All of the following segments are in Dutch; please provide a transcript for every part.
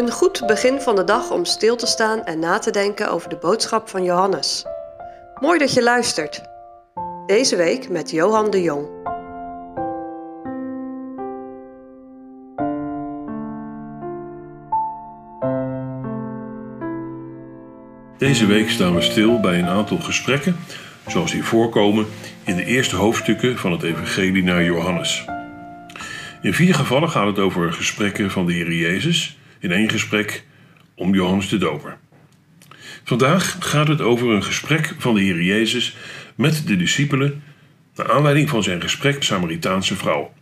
Een goed begin van de dag om stil te staan en na te denken over de boodschap van Johannes. Mooi dat je luistert. Deze week met Johan de Jong. Deze week staan we stil bij een aantal gesprekken, zoals die voorkomen in de eerste hoofdstukken van het Evangelie naar Johannes. In vier gevallen gaat het over gesprekken van de Heer Jezus, in één gesprek om Johannes de Doper. Vandaag gaat het over een gesprek van de Heer Jezus met de discipelen naar aanleiding van zijn gesprek met Samaritaanse vrouw.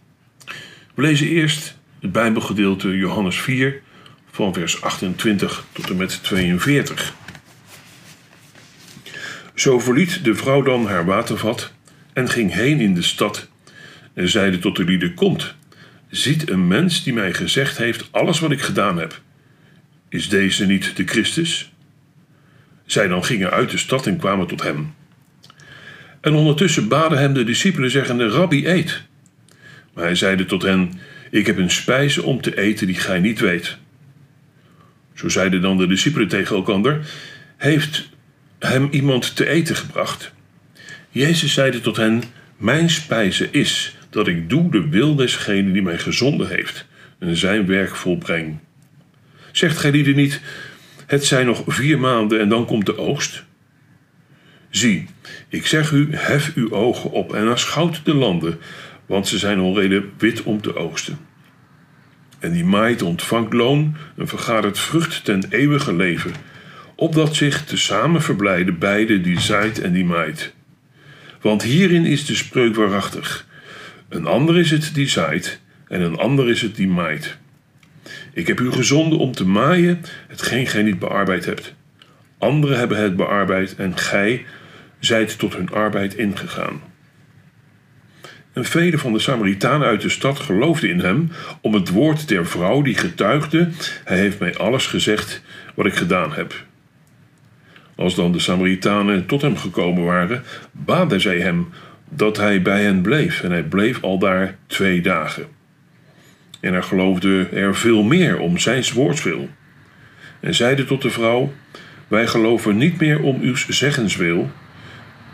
We lezen eerst het Bijbelgedeelte Johannes 4 van vers 28 tot en met 42. Zo verliet de vrouw dan haar watervat en ging heen in de stad en zeide tot de lieden: Komt, ziet een mens die mij gezegd heeft alles wat ik gedaan heb. Is deze niet de Christus? Zij dan gingen uit de stad en kwamen tot hem. En ondertussen baden hem de discipelen, zeggende: Rabbi, eet. Maar hij zeide tot hen: Ik heb een spijze om te eten die gij niet weet. Zo zeiden dan de discipelen tegen elkander: Heeft hem iemand te eten gebracht? Jezus zeide tot hen: Mijn spijze is dat ik doe de wil desgene die mij gezonden heeft en zijn werk volbreng. Zegt gij niet: Het zijn nog vier maanden en dan komt de oogst? Zie, ik zeg u, hef uw ogen op en aanschouwt de landen, want ze zijn alreden wit om te oogsten. En die maait ontvangt loon en vergadert vrucht ten eeuwige leven, opdat zich tezamen verblijden beide die zaait en die maait. Want hierin is de spreuk waarachtig. Een ander is het die zaait en een ander is het die maait. Ik heb u gezonden om te maaien hetgeen gij niet bearbeid hebt. Anderen hebben het bearbeid en gij zijt tot hun arbeid ingegaan. En vele van de Samaritanen uit de stad geloofden in hem om het woord der vrouw die getuigde: Hij heeft mij alles gezegd wat ik gedaan heb. Als dan de Samaritanen tot hem gekomen waren, baden zij hem dat hij bij hen bleef, en hij bleef al daar twee dagen. En er geloofde er veel meer om zijn woords wil. En zeide tot de vrouw: Wij geloven niet meer om uw zeggenswil,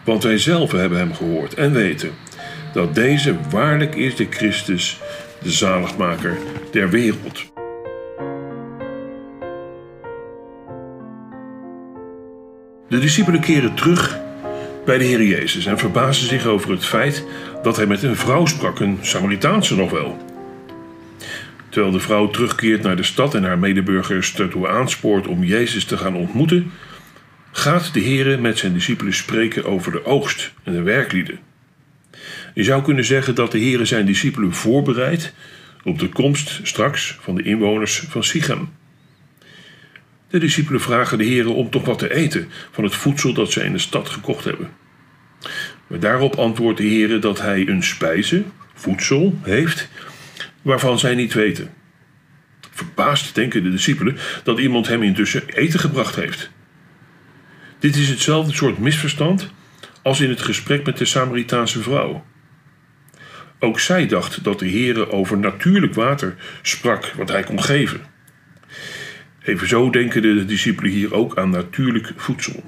want wij zelf hebben hem gehoord en weten dat deze waarlijk is de Christus, de zaligmaker der wereld. De discipelen keren terug bij de Heer Jezus en verbazen zich over het feit dat hij met een vrouw sprak, een Samaritaanse nog wel. Terwijl de vrouw terugkeert naar de stad en haar medeburgers ertoe aanspoort om Jezus te gaan ontmoeten, gaat de Heer met zijn discipelen spreken over de oogst en de werklieden. Je zou kunnen zeggen dat de Heer zijn discipelen voorbereidt op de komst straks van de inwoners van Sichem. De discipelen vragen de Heer om toch wat te eten van het voedsel dat zij in de stad gekocht hebben. Maar daarop antwoordt de Heer dat hij een spijze, voedsel, heeft waarvan zij niet weten. Verbaasd denken de discipelen dat iemand hem intussen eten gebracht heeft. Dit is hetzelfde soort misverstand als in het gesprek met de Samaritaanse vrouw. Ook zij dacht dat de Heer over natuurlijk water sprak wat hij kon geven. Evenzo denken de discipelen hier ook aan natuurlijk voedsel.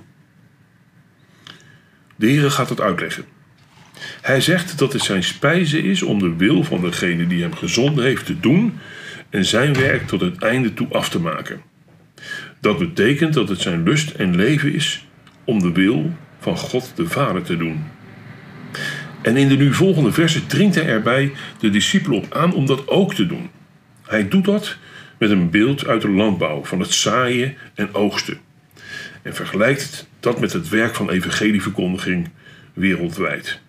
De Heer gaat het uitleggen. Hij zegt dat het zijn spijze is om de wil van degene die hem gezonden heeft te doen en zijn werk tot het einde toe af te maken. Dat betekent dat het zijn lust en leven is om de wil van God de Vader te doen. En in de nu volgende versen dringt hij erbij de discipelen op aan om dat ook te doen. Hij doet dat met een beeld uit de landbouw van het zaaien en oogsten. En vergelijkt dat met het werk van evangelieverkondiging wereldwijd.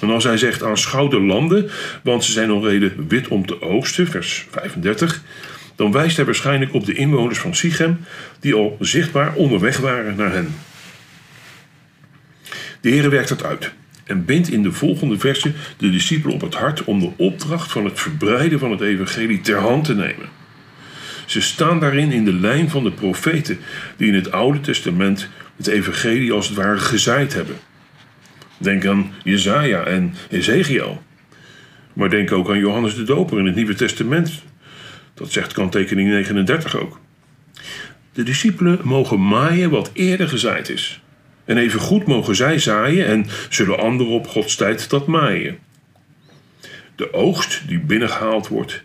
En als hij zegt aanschouw de landen, want ze zijn al reden wit om te oogsten, vers 35, dan wijst hij waarschijnlijk op de inwoners van Sichem die al zichtbaar onderweg waren naar hen. De Heer werkt het uit en bindt in de volgende versen de discipelen op het hart om de opdracht van het verbreiden van het evangelie ter hand te nemen. Ze staan daarin in de lijn van de profeten die in het Oude Testament het evangelie als het ware gezaaid hebben. Denk aan Jezaja en Ezekiel. Maar denk ook aan Johannes de Doper in het Nieuwe Testament. Dat zegt kanttekening 39 ook. De discipelen mogen maaien wat eerder gezaaid is. En evengoed mogen zij zaaien en zullen anderen op Gods tijd dat maaien. De oogst die binnengehaald wordt,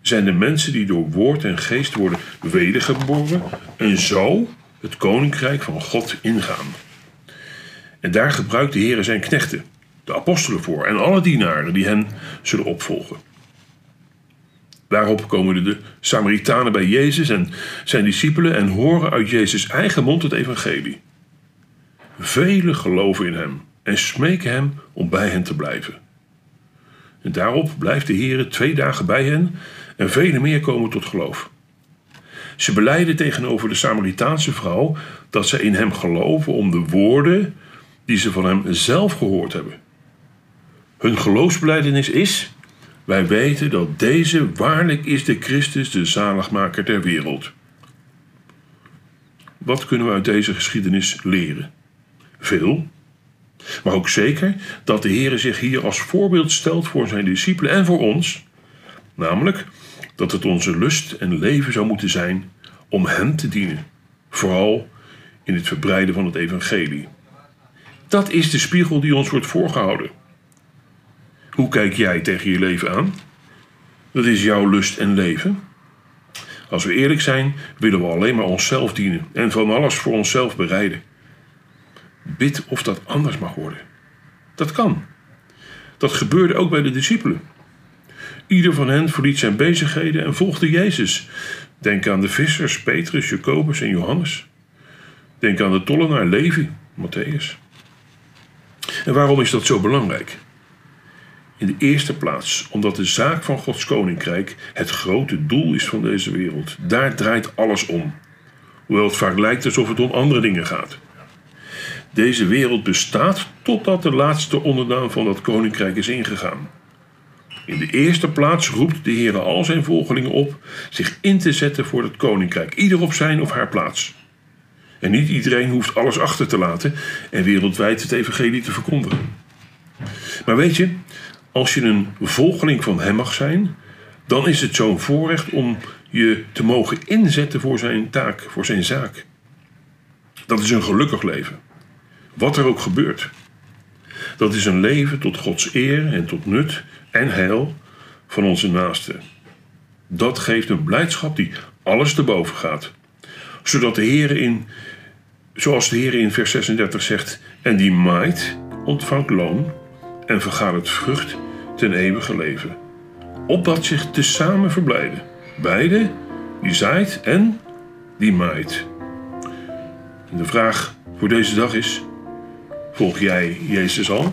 zijn de mensen die door woord en geest worden wedergeboren en zo het koninkrijk van God ingaan. En daar gebruikt de Heer zijn knechten, de apostelen voor en alle dienaren die hen zullen opvolgen. Daarop komen de Samaritanen bij Jezus en zijn discipelen en horen uit Jezus' eigen mond het evangelie. Velen geloven in hem en smeken hem om bij hen te blijven. En daarop blijft de Heer twee dagen bij hen en velen meer komen tot geloof. Ze beleiden tegenover de Samaritaanse vrouw dat ze in hem geloven om de woorden die ze van hem zelf gehoord hebben. Hun geloofsbeleidenis is: wij weten dat deze waarlijk is de Christus, de zaligmaker der wereld. Wat kunnen we uit deze geschiedenis leren? Veel. Maar ook zeker dat de Heer zich hier als voorbeeld stelt voor zijn discipelen en voor ons. Namelijk dat het onze lust en leven zou moeten zijn om Hem te dienen. Vooral in het verbreiden van het Evangelie. Dat is de spiegel die ons wordt voorgehouden. Hoe kijk jij tegen je leven aan? Dat is jouw lust en leven. Als we eerlijk zijn, willen we alleen maar onszelf dienen en van alles voor onszelf bereiden. Bid of dat anders mag worden. Dat kan. Dat gebeurde ook bij de discipelen. Ieder van hen verliet zijn bezigheden en volgde Jezus. Denk aan de vissers Petrus, Jacobus en Johannes. Denk aan de tollenaar Levi, Matthäus. En waarom is dat zo belangrijk? In de eerste plaats omdat de zaak van Gods koninkrijk het grote doel is van deze wereld. Daar draait alles om. Hoewel het vaak lijkt alsof het om andere dingen gaat. Deze wereld bestaat totdat de laatste onderdaan van dat koninkrijk is ingegaan. In de eerste plaats roept de Heer al zijn volgelingen op zich in te zetten voor het koninkrijk, ieder op zijn of haar plaats. En niet iedereen hoeft alles achter te laten en wereldwijd het evangelie te verkondigen. Maar weet je, als je een volgeling van Hem mag zijn, dan is het zo'n voorrecht om je te mogen inzetten voor zijn taak, voor zijn zaak. Dat is een gelukkig leven. Wat er ook gebeurt. Dat is een leven tot Gods eer en tot nut en heil van onze naasten. Dat geeft een blijdschap die alles te boven gaat. Zodat de Heer in, zoals de Heer in vers 36 zegt, en die maait ontvangt loon en vergaat het vrucht ten eeuwige leven. Opdat zich tezamen verblijden. Beide, die zaait en die maait. De vraag voor deze dag is: volg jij Jezus al?